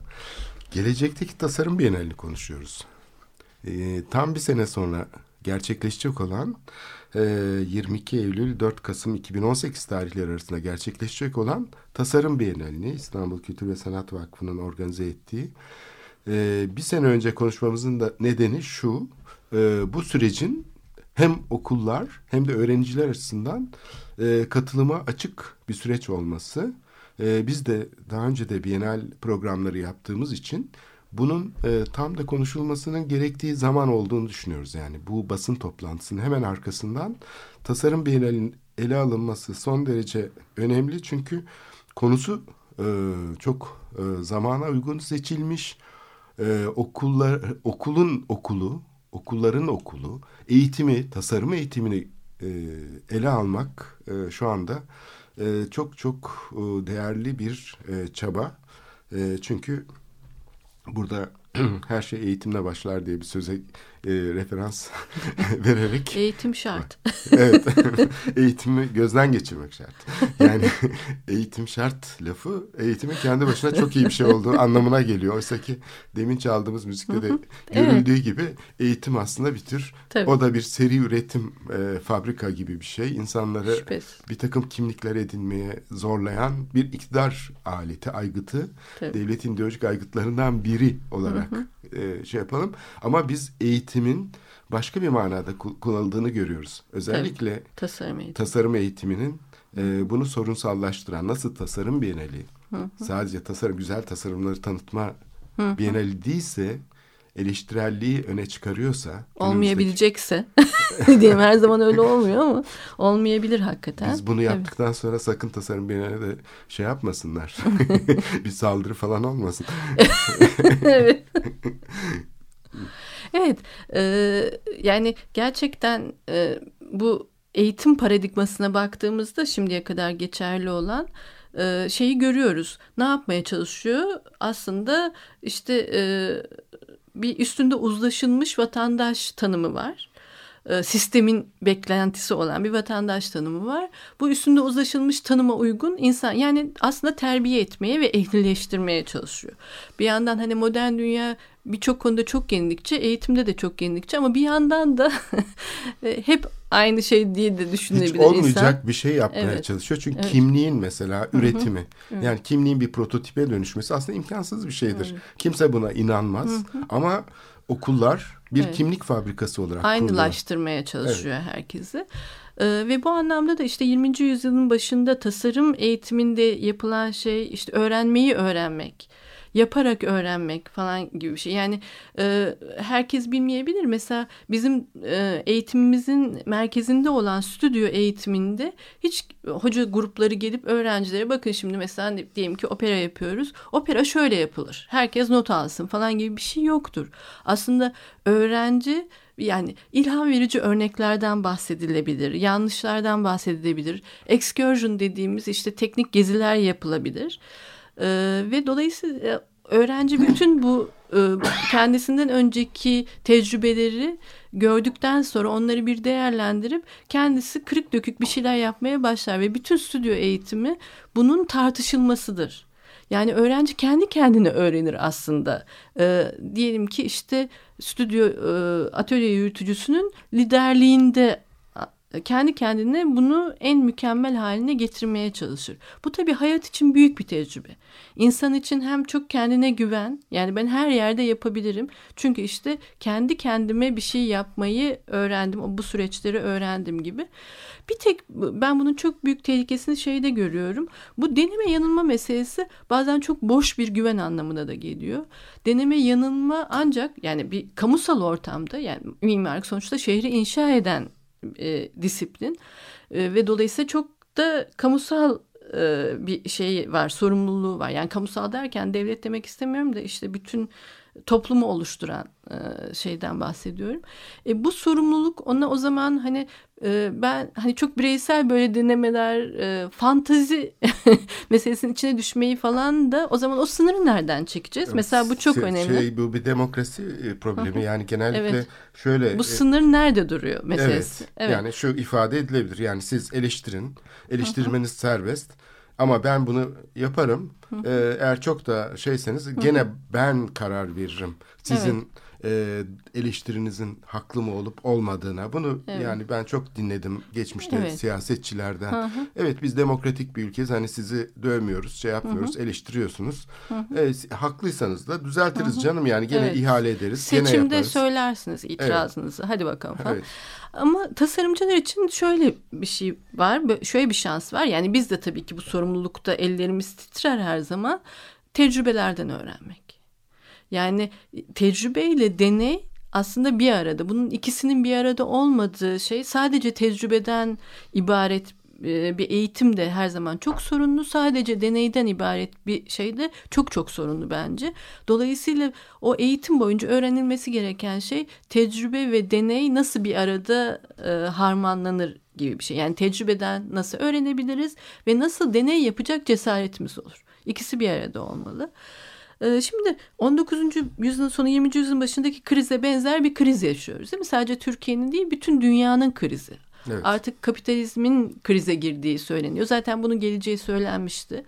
gelecekteki tasarım bienalini konuşuyoruz. E, tam bir sene sonra gerçekleşecek olan e, 22 Eylül 4 Kasım 2018 tarihleri arasında gerçekleşecek olan Tasarım Bienalini İstanbul Kültür ve Sanat Vakfı'nın organize ettiği e, bir sene önce konuşmamızın da nedeni şu e, bu sürecin hem okullar hem de öğrenciler açısından e, katılıma açık bir süreç olması. E, biz de daha önce de Bienal programları yaptığımız için bunun e, tam da konuşulmasının gerektiği zaman olduğunu düşünüyoruz. Yani bu basın toplantısının hemen arkasından tasarım Bienal'in ele alınması son derece önemli. Çünkü konusu e, çok e, zamana uygun seçilmiş. E, okullar okulun okulu, okulların okulu, eğitimi, tasarım eğitimini e, ele almak e, şu anda e, çok çok e, değerli bir e, çaba. E, çünkü burada her şey eğitimle başlar diye bir söze e, referans vererek. Eğitim şart. evet. Eğitimi gözden geçirmek şart. Yani eğitim şart lafı eğitimin kendi başına çok iyi bir şey olduğu anlamına geliyor. Oysa ki demin çaldığımız müzikte de görüldüğü evet. gibi eğitim aslında bir tür Tabii. o da bir seri üretim e, fabrika gibi bir şey. İnsanları Şüphesiz. bir takım kimlikler edinmeye zorlayan bir iktidar aleti, aygıtı. Tabii. Devletin ideolojik aygıtlarından biri olarak hı hı. E, şey yapalım. Ama biz eğitimin başka bir manada kullanıldığını görüyoruz. Özellikle Tabii, tasarım, eğitimi. tasarım eğitiminin e, bunu sorunsallaştıran nasıl tasarım bienali hı hı. sadece tasarım güzel tasarımları tanıtma hı hı. bienali değilse eleştirelliği öne çıkarıyorsa olmayabilecekse diyeyim her zaman öyle olmuyor ama olmayabilir hakikaten. Biz bunu yaptıktan evet. sonra sakın tasarım bienali de şey yapmasınlar. bir saldırı falan olmasın. evet. Evet, e, yani gerçekten e, bu eğitim paradigmasına baktığımızda şimdiye kadar geçerli olan e, şeyi görüyoruz. Ne yapmaya çalışıyor? Aslında işte e, bir üstünde uzlaşılmış vatandaş tanımı var e, sistemin beklentisi olan bir vatandaş tanımı var. Bu üstünde uzlaşılmış tanıma uygun insan yani aslında terbiye etmeye ve ehlileştirmeye çalışıyor. Bir yandan hani modern dünya birçok konuda çok yenilikçi, eğitimde de çok yenilikçi ama bir yandan da e, hep aynı şey diye de düşünebilir Hiç olmayacak insan. bir şey yapmaya evet. çalışıyor. Çünkü evet. kimliğin mesela Hı-hı. üretimi, Hı-hı. yani kimliğin bir prototipe dönüşmesi aslında imkansız bir şeydir. Hı-hı. Kimse buna inanmaz Hı-hı. ama okullar bir evet. kimlik fabrikası olarak Aynılaştırmaya kuruluyor. çalışıyor evet. herkesi. Ee, ve bu anlamda da işte 20. yüzyılın başında tasarım eğitiminde yapılan şey işte öğrenmeyi öğrenmek yaparak öğrenmek falan gibi bir şey. Yani e, herkes bilmeyebilir. Mesela bizim e, eğitimimizin merkezinde olan stüdyo eğitiminde hiç hoca grupları gelip öğrencilere bakın şimdi mesela diyelim ki opera yapıyoruz. Opera şöyle yapılır. Herkes not alsın falan gibi bir şey yoktur. Aslında öğrenci yani ilham verici örneklerden bahsedilebilir, yanlışlardan bahsedilebilir. Excursion dediğimiz işte teknik geziler yapılabilir. Ee, ve dolayısıyla öğrenci bütün bu e, kendisinden önceki tecrübeleri gördükten sonra onları bir değerlendirip kendisi kırık dökük bir şeyler yapmaya başlar ve bütün stüdyo eğitimi bunun tartışılmasıdır. Yani öğrenci kendi kendine öğrenir aslında. E, diyelim ki işte stüdyo e, atölye yürütücüsünün liderliğinde kendi kendine bunu en mükemmel haline getirmeye çalışır. Bu tabii hayat için büyük bir tecrübe. İnsan için hem çok kendine güven, yani ben her yerde yapabilirim. Çünkü işte kendi kendime bir şey yapmayı öğrendim, bu süreçleri öğrendim gibi. Bir tek ben bunun çok büyük tehlikesini şeyde görüyorum. Bu deneme yanılma meselesi bazen çok boş bir güven anlamına da geliyor. Deneme yanılma ancak yani bir kamusal ortamda yani mimarlık sonuçta şehri inşa eden e, disiplin e, ve dolayısıyla çok da kamusal e, bir şey var, sorumluluğu var. Yani kamusal derken devlet demek istemiyorum da işte bütün toplumu oluşturan e, şeyden bahsediyorum. E, bu sorumluluk ona o zaman hani e, ben hani çok bireysel böyle denemeler, e, fantazi meselesinin içine düşmeyi falan da o zaman o sınırı nereden çekeceğiz? Mesela bu çok şey, önemli. Şey, bu bir demokrasi problemi yani genellikle evet. şöyle. Bu sınır nerede duruyor meselesi? Evet, evet. Yani şu ifade edilebilir yani siz eleştirin, eleştirmeniz serbest Ama ben bunu yaparım. Ee, eğer çok da şeyseniz gene ben karar veririm. Sizin e, eleştirinizin haklı mı olup olmadığına. Bunu yani ben çok dinledim geçmişte Evet. siyasetçilerden. Evet biz demokratik bir ülkeyiz. Hani sizi dövmüyoruz, şey yapmıyoruz, eleştiriyorsunuz. E, si- haklıysanız da düzeltiriz canım yani gene Evet. ihale ederiz. gene Seçimde yaparız. söylersiniz itirazınızı. Hadi bakalım falan. Evet. Ama tasarımcılar için şöyle bir şey var. Şöyle bir şans var. Yani biz de tabii ki bu sorumlulukta ellerimiz titrer her zaman. Tecrübelerden öğrenmek. Yani tecrübeyle deney aslında bir arada. Bunun ikisinin bir arada olmadığı şey sadece tecrübeden ibaret e, bir eğitim de her zaman çok sorunlu. Sadece deneyden ibaret bir şey de çok çok sorunlu bence. Dolayısıyla o eğitim boyunca öğrenilmesi gereken şey tecrübe ve deney nasıl bir arada e, harmanlanır gibi bir şey. Yani tecrübeden nasıl öğrenebiliriz ve nasıl deney yapacak cesaretimiz olur. İkisi bir arada olmalı. Ee, Şimdi 19. yüzyılın sonu 20. yüzyılın başındaki krize benzer bir kriz yaşıyoruz değil mi? Sadece Türkiye'nin değil bütün dünyanın krizi. Evet. Artık kapitalizmin krize girdiği söyleniyor. Zaten bunun geleceği söylenmişti.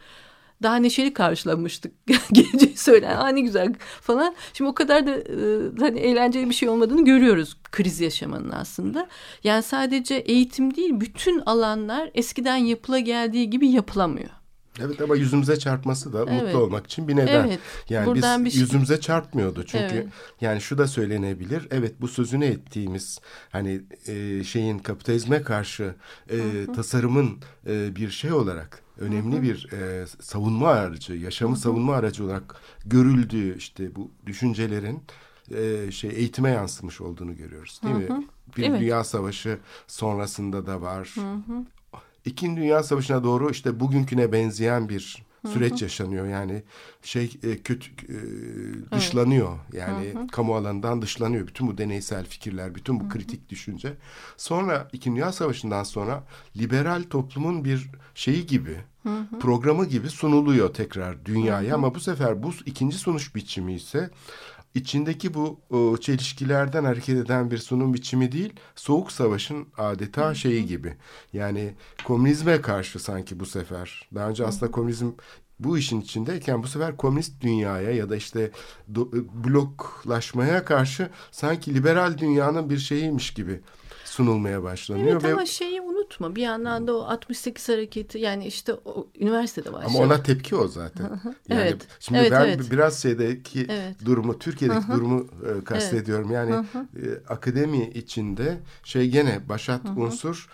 Daha neşeli karşılamıştık geleceği söylen. Aa ne güzel falan. Şimdi o kadar da e, hani eğlenceli bir şey olmadığını görüyoruz kriz yaşamanın aslında. Yani sadece eğitim değil bütün alanlar eskiden yapıla geldiği gibi yapılamıyor. Evet ama yüzümüze çarpması da Evet. mutlu olmak için bir neden. Evet. Yani Buradan biz bir şey- yüzümüze çarpmıyordu çünkü Evet. yani şu da söylenebilir. Evet bu sözünü ettiğimiz hani e, şeyin kapitalizme karşı e, tasarımın e, bir şey olarak önemli bir e, savunma aracı, yaşamı savunma aracı olarak görüldüğü işte bu düşüncelerin e, şey eğitime yansımış olduğunu görüyoruz değil mi? Bir Evet. dünya savaşı sonrasında da var. İkinci Dünya Savaşı'na doğru işte bugünküne benzeyen bir süreç yaşanıyor. Yani şey e, kötü e, dışlanıyor. Yani kamu alanından dışlanıyor. Bütün bu deneysel fikirler, bütün bu kritik düşünce. Sonra İkinci Dünya Savaşı'ndan sonra liberal toplumun bir şeyi gibi, programı gibi sunuluyor tekrar dünyaya. Ama bu sefer bu ikinci sunuş biçimi ise içindeki bu o, çelişkilerden hareket eden bir sunum biçimi değil, soğuk savaşın adeta şeyi gibi. Yani komünizme karşı sanki bu sefer. Daha önce aslında komünizm bu işin içindeyken bu sefer komünist dünyaya ya da işte do- bloklaşmaya karşı sanki liberal dünyanın bir şeyiymiş gibi sunulmaya başlanıyor Evet ve ama şeyi unutma bir yandan da o 68 hareketi yani işte o üniversitede başladı. Ama ona tepki o zaten. Yani Evet. Şimdi Evet, ben evet. biraz şeydeki Evet. durumu, Türkiye'deki durumu e, kastediyorum. Yani e, akademi içinde şey gene başat unsur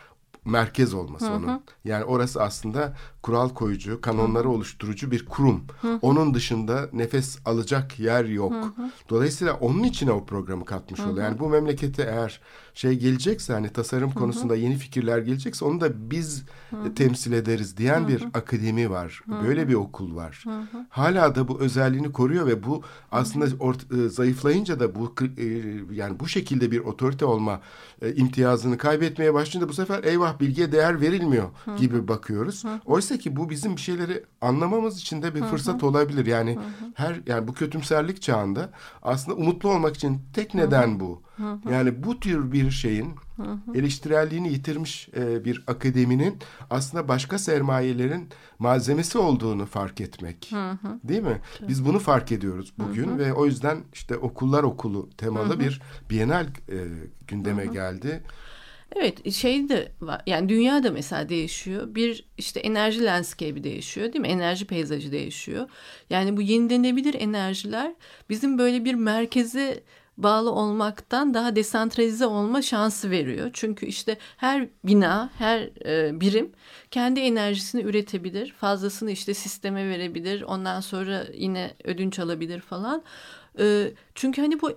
merkez olması onun. Yani orası aslında kural koyucu, kanonları oluşturucu bir kurum. Onun dışında nefes alacak yer yok. Dolayısıyla onun içine o programı katmış oluyor. Yani bu memlekete eğer şey gelecekse hani tasarım konusunda yeni fikirler gelecekse onu da biz e, temsil ederiz diyen bir akademi var. Böyle bir okul var. Hala da bu özelliğini koruyor ve bu aslında ort- e, zayıflayınca da bu e, yani bu şekilde bir otorite olma imtiyazını kaybetmeye başlayınca bu sefer eyvah bilgiye değer verilmiyor gibi bakıyoruz. Oysa ki bu bizim bir şeyleri anlamamız için de bir fırsat olabilir. Yani her yani bu kötümserlik çağında aslında umutlu olmak için tek neden bu. Yani bu tür bir şeyin eleştirelliğini yitirmiş e, bir akademinin aslında başka sermayelerin malzemesi olduğunu fark etmek. Değil mi? Biz bunu fark ediyoruz bugün ve o yüzden işte okullar okulu temalı bir bienal e, gündeme geldi. Evet şey de var yani dünya da mesela değişiyor. Bir işte enerji landscape'i değişiyor değil mi? Enerji peyzajı değişiyor. Yani bu yenilenebilir enerjiler bizim böyle bir merkeze bağlı olmaktan daha desantralize olma şansı veriyor. Çünkü işte her bina, her e, birim kendi enerjisini üretebilir. Fazlasını işte sisteme verebilir. Ondan sonra yine ödünç alabilir falan. E, çünkü hani bu e,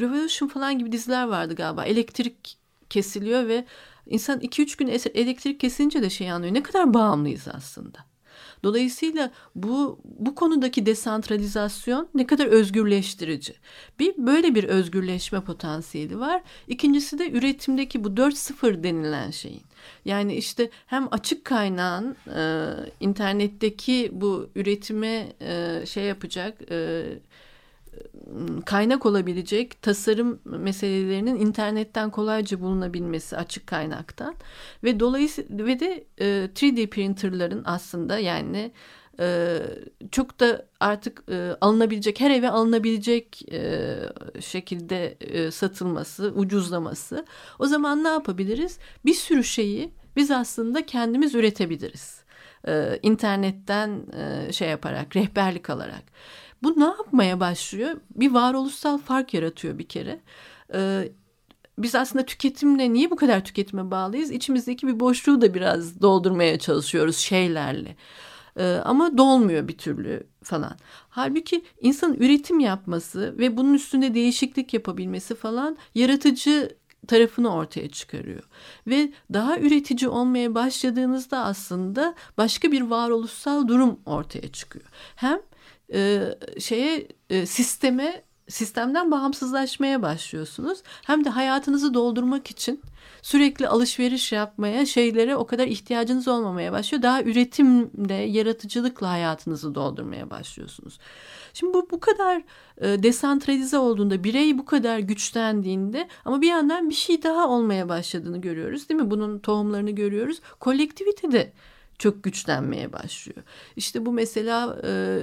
Revolution falan gibi diziler vardı galiba. Elektrik kesiliyor ve insan 2-3 gün elektrik kesince de şey anlıyor. Ne kadar bağımlıyız aslında. Dolayısıyla bu bu konudaki desantralizasyon ne kadar özgürleştirici. Bir böyle bir özgürleşme potansiyeli var. İkincisi de üretimdeki bu 4.0 denilen şeyin. Yani işte hem açık kaynağın e, internetteki bu üretime e, şey yapacak, e, kaynak olabilecek tasarım meselelerinin internetten kolayca bulunabilmesi açık kaynaktan ve dolayısıyla ve de e, 3D printerların aslında yani e, çok da artık e, alınabilecek her eve alınabilecek e, şekilde e, satılması, ucuzlaması. O zaman ne yapabiliriz? Bir sürü şeyi biz aslında kendimiz üretebiliriz. E, internetten e, şey yaparak, rehberlik alarak. Bu ne yapmaya başlıyor? Bir varoluşsal fark yaratıyor bir kere. E, biz aslında tüketimle niye bu kadar tüketime bağlıyız? İçimizdeki bir boşluğu da biraz doldurmaya çalışıyoruz şeylerle. Ee, ama dolmuyor bir türlü falan. Halbuki insanın üretim yapması ve bunun üstünde değişiklik yapabilmesi falan yaratıcı tarafını ortaya çıkarıyor. Ve daha üretici olmaya başladığınızda aslında başka bir varoluşsal durum ortaya çıkıyor. Hem e, şeye e, sisteme sistemden bağımsızlaşmaya başlıyorsunuz. Hem de hayatınızı doldurmak için sürekli alışveriş yapmaya, şeylere o kadar ihtiyacınız olmamaya başlıyor. Daha üretimle, yaratıcılıkla hayatınızı doldurmaya başlıyorsunuz. Şimdi bu bu kadar e, desantralize olduğunda, birey bu kadar güçlendiğinde ama bir yandan bir şey daha olmaya başladığını görüyoruz değil mi? Bunun tohumlarını görüyoruz. Kolektivite de çok güçlenmeye başlıyor. İşte bu mesela e,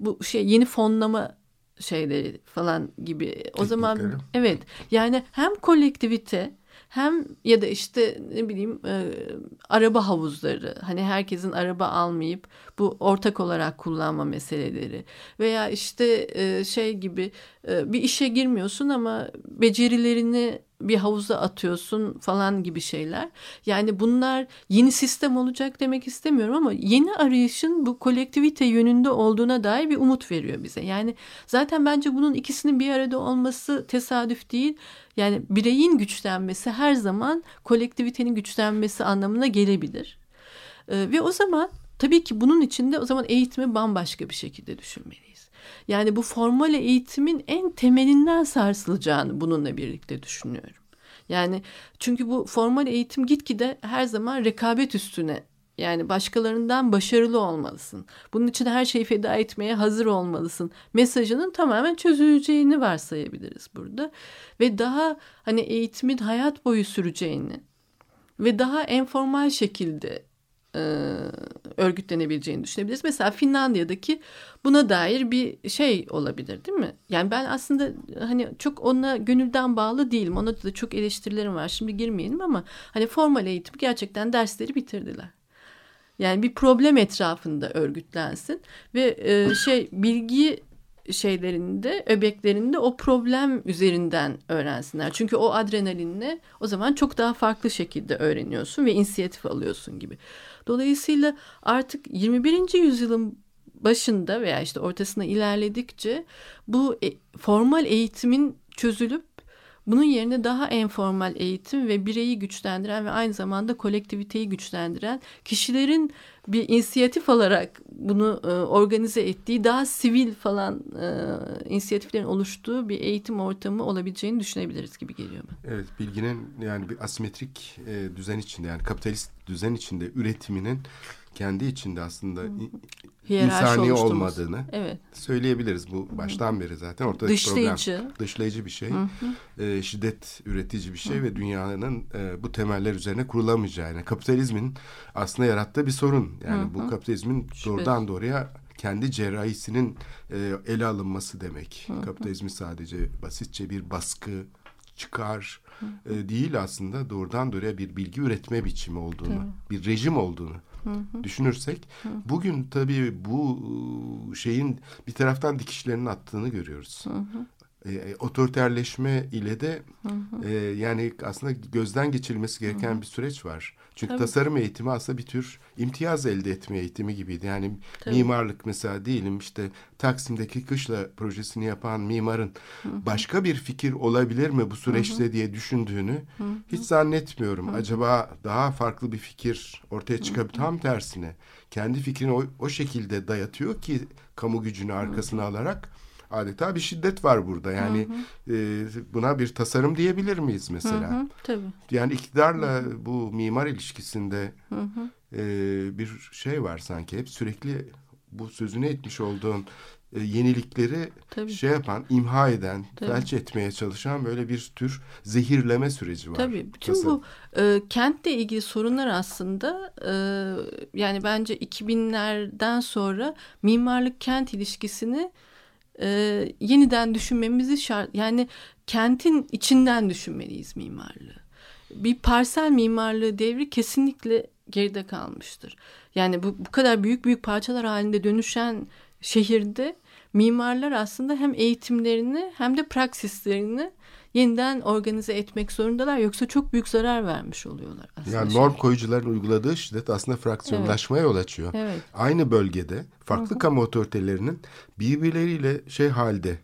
bu şey yeni fonlama şeyleri falan gibi. O Teknikleri. zaman evet yani hem kolektivite hem ya da işte ne bileyim e, araba havuzları hani herkesin araba almayıp bu ortak olarak kullanma meseleleri veya işte e, şey gibi e, bir işe girmiyorsun ama becerilerini bir havuza atıyorsun falan gibi şeyler. Yani bunlar yeni sistem olacak demek istemiyorum ama yeni arayışın bu kolektivite yönünde olduğuna dair bir umut veriyor bize. Yani zaten bence bunun ikisinin bir arada olması tesadüf değil. Yani bireyin güçlenmesi her zaman kolektivitenin güçlenmesi anlamına gelebilir. Ee, ve o zaman tabii ki bunun içinde o zaman eğitimi bambaşka bir şekilde düşünmeliyiz. Yani bu formal eğitimin en temelinden sarsılacağını bununla birlikte düşünüyorum. Yani çünkü bu formal eğitim gitgide her zaman rekabet üstüne yani başkalarından başarılı olmalısın. Bunun için her şeyi feda etmeye hazır olmalısın. Mesajının tamamen çözüleceğini varsayabiliriz burada. Ve daha hani eğitimin hayat boyu süreceğini ve daha enformal şekilde e, örgütlenebileceğini düşünebiliriz. Mesela Finlandiya'daki buna dair bir şey olabilir değil mi? Yani ben aslında hani çok ona gönülden bağlı değilim. Ona da çok eleştirilerim var. Şimdi girmeyelim ama hani formal eğitim gerçekten dersleri bitirdiler. Yani bir problem etrafında örgütlensin ve e, şey bilgi şeylerinde, öbeklerinde o problem üzerinden öğrensinler. Çünkü o adrenalinle o zaman çok daha farklı şekilde öğreniyorsun ve inisiyatif alıyorsun gibi. Dolayısıyla artık 21. yüzyılın başında veya işte ortasına ilerledikçe bu e, formal eğitimin çözülüp bunun yerine daha enformal eğitim ve bireyi güçlendiren ve aynı zamanda kolektiviteyi güçlendiren kişilerin bir inisiyatif alarak bunu e, organize ettiği daha sivil falan e, inisiyatiflerin oluştuğu bir eğitim ortamı olabileceğini düşünebiliriz gibi geliyor bana. Evet bilginin yani bir asimetrik e, düzen içinde yani kapitalist düzen içinde üretiminin kendi içinde aslında insani olmadığını Evet. söyleyebiliriz. Bu baştan beri zaten ortadaki Dışlayıcı. problem. Dışlayıcı bir şey. E, şiddet üretici bir şey ve dünyanın e, bu temeller üzerine kurulamayacağı. Yani kapitalizmin aslında yarattığı bir sorun. Yani bu kapitalizmin doğrudan doğruya kendi cerrahisinin e, ele alınması demek. Kapitalizmi sadece basitçe bir baskı, çıkar e, değil aslında doğrudan doğruya bir bilgi üretme biçimi olduğunu, bir rejim olduğunu düşünürsek bugün tabii bu e, şeyin bir taraftan dikişlerinin attığını görüyoruz. E, otoriterleşme ile de e, yani aslında gözden geçirilmesi gereken bir süreç var. Çünkü Tabii. tasarım eğitimi aslında bir tür imtiyaz elde etme eğitimi gibiydi. Yani Tabii. mimarlık mesela diyelim işte Taksim'deki kışla projesini yapan mimarın başka bir fikir olabilir mi bu süreçte diye düşündüğünü hiç zannetmiyorum. Acaba daha farklı bir fikir ortaya çıkabilir tam tersine. Kendi fikrini o, o şekilde dayatıyor ki kamu gücünü arkasına alarak adeta bir şiddet var burada. Yani e, buna bir tasarım diyebilir miyiz mesela? Hı, tabii. Yani iktidarla bu mimar ilişkisinde e, bir şey var sanki. Hep sürekli bu sözünü etmiş olduğun e, yenilikleri Tabii. şey yapan, imha eden, Tabii. felç etmeye çalışan böyle bir tür zehirleme süreci var. Tabii bütün Nasıl? bu e, kentle ilgili sorunlar aslında e, yani bence 2000'lerden sonra mimarlık kent ilişkisini e, yeniden düşünmemizi şart yani kentin içinden düşünmeliyiz mimarlığı. Bir parsel mimarlığı devri kesinlikle geride kalmıştır. Yani bu, bu kadar büyük büyük parçalar halinde dönüşen şehirde mimarlar aslında hem eğitimlerini hem de praksislerini yeniden organize etmek zorundalar. Yoksa çok büyük zarar vermiş oluyorlar aslında. Yani norm koyucuların uyguladığı şiddet aslında fraksiyonlaşmaya yol açıyor. Evet. Aynı bölgede farklı kamu otoritelerinin birbirleriyle şey halde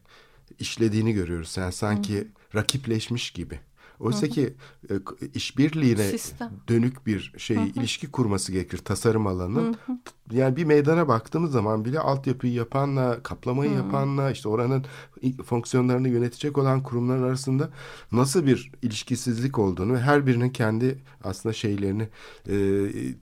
işlediğini görüyoruz. Yani sanki rakipleşmiş gibi. Oysa ki e, işbirliğine Sistem. dönük bir şey ilişki kurması gerekir tasarım alanının. Yani bir meydana baktığımız zaman bile altyapıyı yapanla, kaplamayı yapanla, işte oranın fonksiyonlarını yönetecek olan kurumlar arasında nasıl bir ilişkisizlik olduğunu ve her birinin kendi aslında şeylerini e,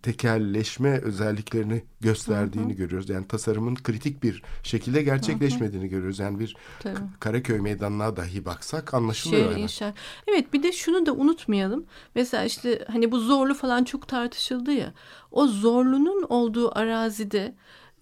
tekelleşme özelliklerini gösterdiğini görüyoruz. Yani tasarımın kritik bir şekilde gerçekleşmediğini görüyoruz. Yani bir Tabii. Karaköy meydanına dahi baksak anlaşılıyor. Şehir yani. Evet bir de şunu da unutmayalım. Mesela işte hani bu zorlu falan çok tartışıldı ya. O zorlunun olduğu arazide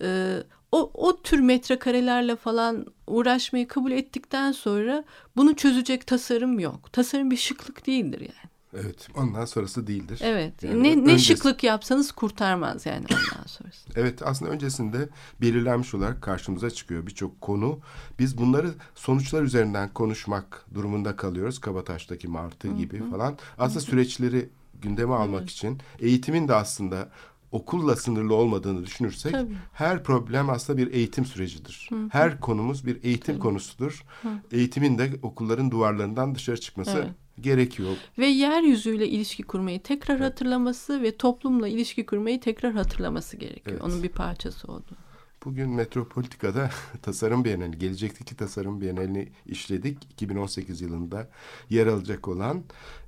e, o, o tür metrekarelerle falan uğraşmayı kabul ettikten sonra bunu çözecek tasarım yok. Tasarım bir şıklık değildir yani. Evet, ondan sonrası değildir. Evet. Yani ne, ne öncesi- şıklık yapsanız kurtarmaz yani ondan sonrası. Evet aslında öncesinde belirlenmiş olarak karşımıza çıkıyor birçok konu. Biz bunları sonuçlar üzerinden konuşmak durumunda kalıyoruz. Kabataş'taki martı gibi falan. Aslında süreçleri gündeme almak için eğitimin de aslında okulla sınırlı olmadığını düşünürsek Tabii. her problem aslında bir eğitim sürecidir. Her konumuz bir eğitim konusudur. Eğitimin de okulların duvarlarından dışarı çıkması Evet. Gerekiyor. Ve yeryüzüyle ilişki kurmayı tekrar hatırlaması ve toplumla ilişki kurmayı tekrar hatırlaması gerekiyor. Evet. Onun bir parçası oldu. Bugün Metropolitika'da tasarım bienali, gelecekteki tasarım bienalini işledik. 2018 yılında yer alacak olan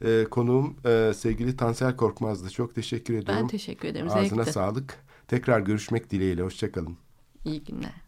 e, konuğum e, sevgili Tansel Korkmaz'dı. Çok teşekkür ediyorum. Ben teşekkür ederim. Ağzına Zevkti. sağlık. Tekrar görüşmek dileğiyle. Hoşçakalın. İyi günler.